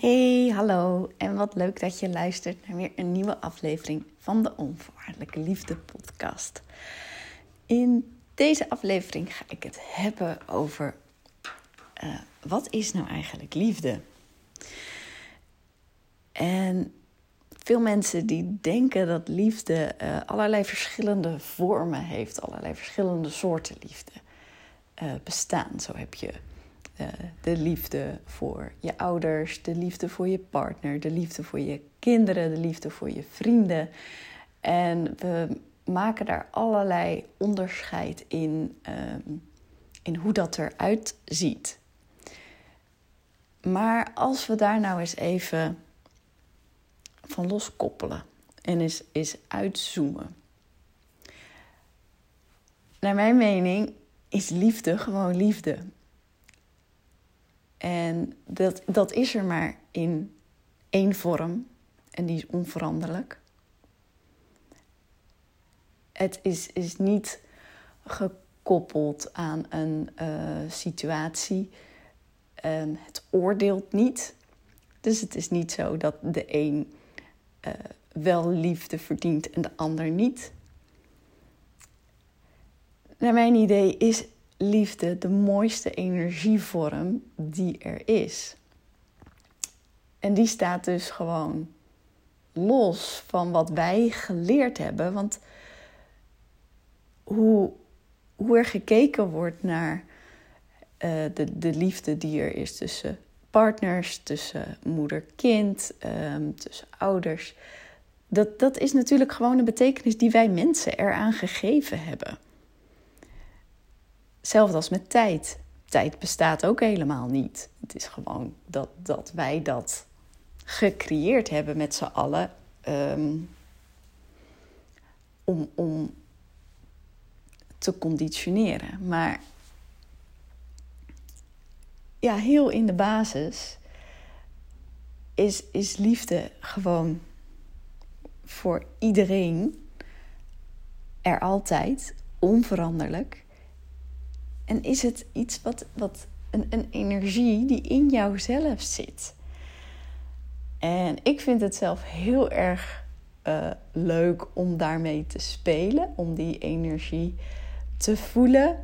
Hey, hallo en wat leuk dat je luistert naar weer een nieuwe aflevering van de Onvoorwaardelijke Liefde podcast. In deze aflevering ga ik het hebben over uh, wat is nou eigenlijk liefde? En veel mensen die denken dat liefde uh, allerlei verschillende vormen heeft, allerlei verschillende soorten liefde uh, bestaan. Zo heb je uh, de liefde voor je ouders, de liefde voor je partner, de liefde voor je kinderen, de liefde voor je vrienden. En we maken daar allerlei onderscheid in, um, in hoe dat eruit ziet. Maar als we daar nou eens even van loskoppelen en eens, eens uitzoomen. Naar mijn mening is liefde gewoon liefde. En dat, dat is er maar in één vorm en die is onveranderlijk. Het is, is niet gekoppeld aan een uh, situatie. Um, het oordeelt niet. Dus het is niet zo dat de een uh, wel liefde verdient en de ander niet. Naar mijn idee is liefde de mooiste energievorm die er is. En die staat dus gewoon los van wat wij geleerd hebben. Want hoe, hoe er gekeken wordt naar uh, de, de liefde die er is tussen partners, tussen moeder-kind, um, tussen ouders. Dat, dat is natuurlijk gewoon een betekenis die wij mensen eraan gegeven hebben. Hetzelfde als met tijd. Tijd bestaat ook helemaal niet. Het is gewoon dat, dat wij dat gecreëerd hebben met z'n allen. Um, om, om te conditioneren. Maar ja, heel in de basis is, is liefde gewoon voor iedereen er altijd, onveranderlijk. En is het iets wat, wat een, een energie die in jouzelf zit. En ik vind het zelf heel erg uh, leuk om daarmee te spelen, om die energie te voelen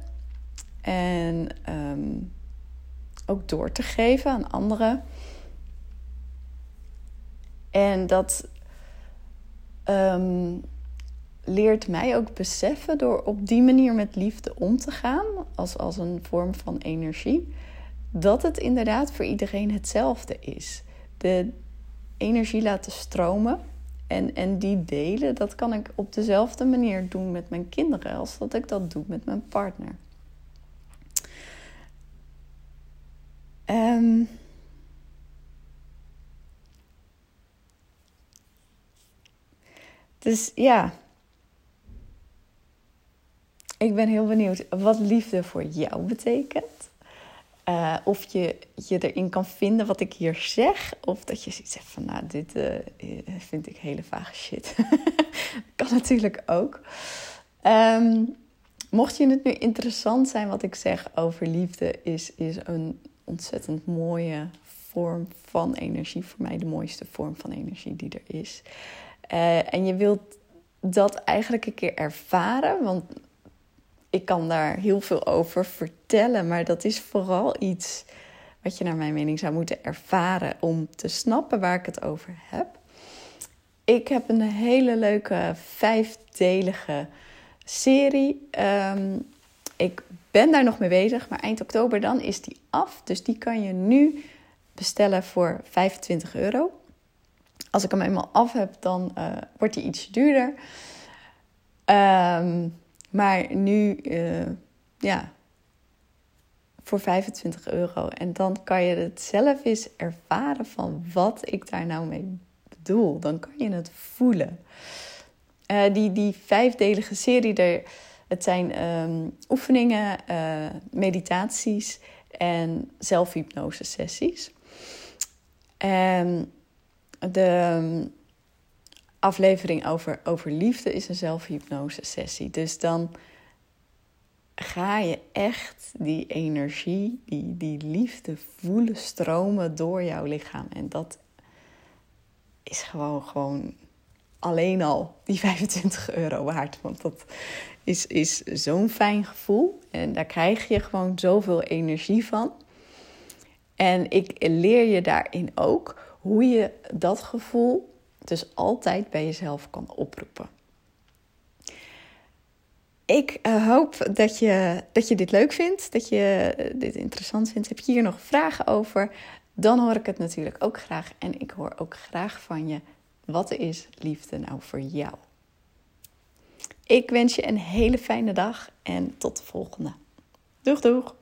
en um, ook door te geven aan anderen. En dat um, leert mij ook beseffen door op die manier met liefde om te gaan, als, als een vorm van energie, dat het inderdaad voor iedereen hetzelfde is. De energie laten stromen en, en die delen, dat kan ik op dezelfde manier doen met mijn kinderen als dat ik dat doe met mijn partner. Um, dus ja, ik ben heel benieuwd wat liefde voor jou betekent. Uh, of je je erin kan vinden wat ik hier zeg. Of dat je zoiets zegt van, nou, dit uh, vind ik hele vage shit. kan natuurlijk ook. Um, mocht je het nu interessant zijn wat ik zeg over liefde, is, is een ontzettend mooie vorm van energie. Voor mij de mooiste vorm van energie die er is. En je wilt dat eigenlijk een keer ervaren. Want ik kan daar heel veel over vertellen, maar dat is vooral iets wat je naar mijn mening zou moeten ervaren om te snappen waar ik het over heb. Ik heb een hele leuke vijfdelige serie. Um, ik ben daar nog mee bezig, maar eind oktober dan is die af. Dus die kan je nu bestellen voor 25 euro. Als ik hem eenmaal af heb, dan uh, wordt die iets duurder. Um, maar nu, uh, ja, voor 25 euro. En dan kan je het zelf eens ervaren van wat ik daar nou mee bedoel. Dan kan je het voelen. Uh, die, die vijfdelige serie, er, het zijn um, oefeningen, uh, meditaties en zelfhypnose sessies. En de aflevering over, over liefde is een zelfhypnose sessie. Dus dan ga je echt die energie, die, die liefde voelen stromen door jouw lichaam. En dat is gewoon, gewoon alleen al die 25 euro waard. Want dat is, is zo'n fijn gevoel. En daar krijg je gewoon zoveel energie van. En ik leer je daarin ook hoe je dat gevoel dus altijd bij jezelf kan oproepen. Ik eh, hoop dat je, dat je dit leuk vindt, dat je dit interessant vindt. Heb je hier nog vragen over? Dan hoor ik het natuurlijk ook graag. En ik hoor ook graag van je. Wat is liefde nou voor jou? Ik wens je een hele fijne dag en tot de volgende. Doeg doeg!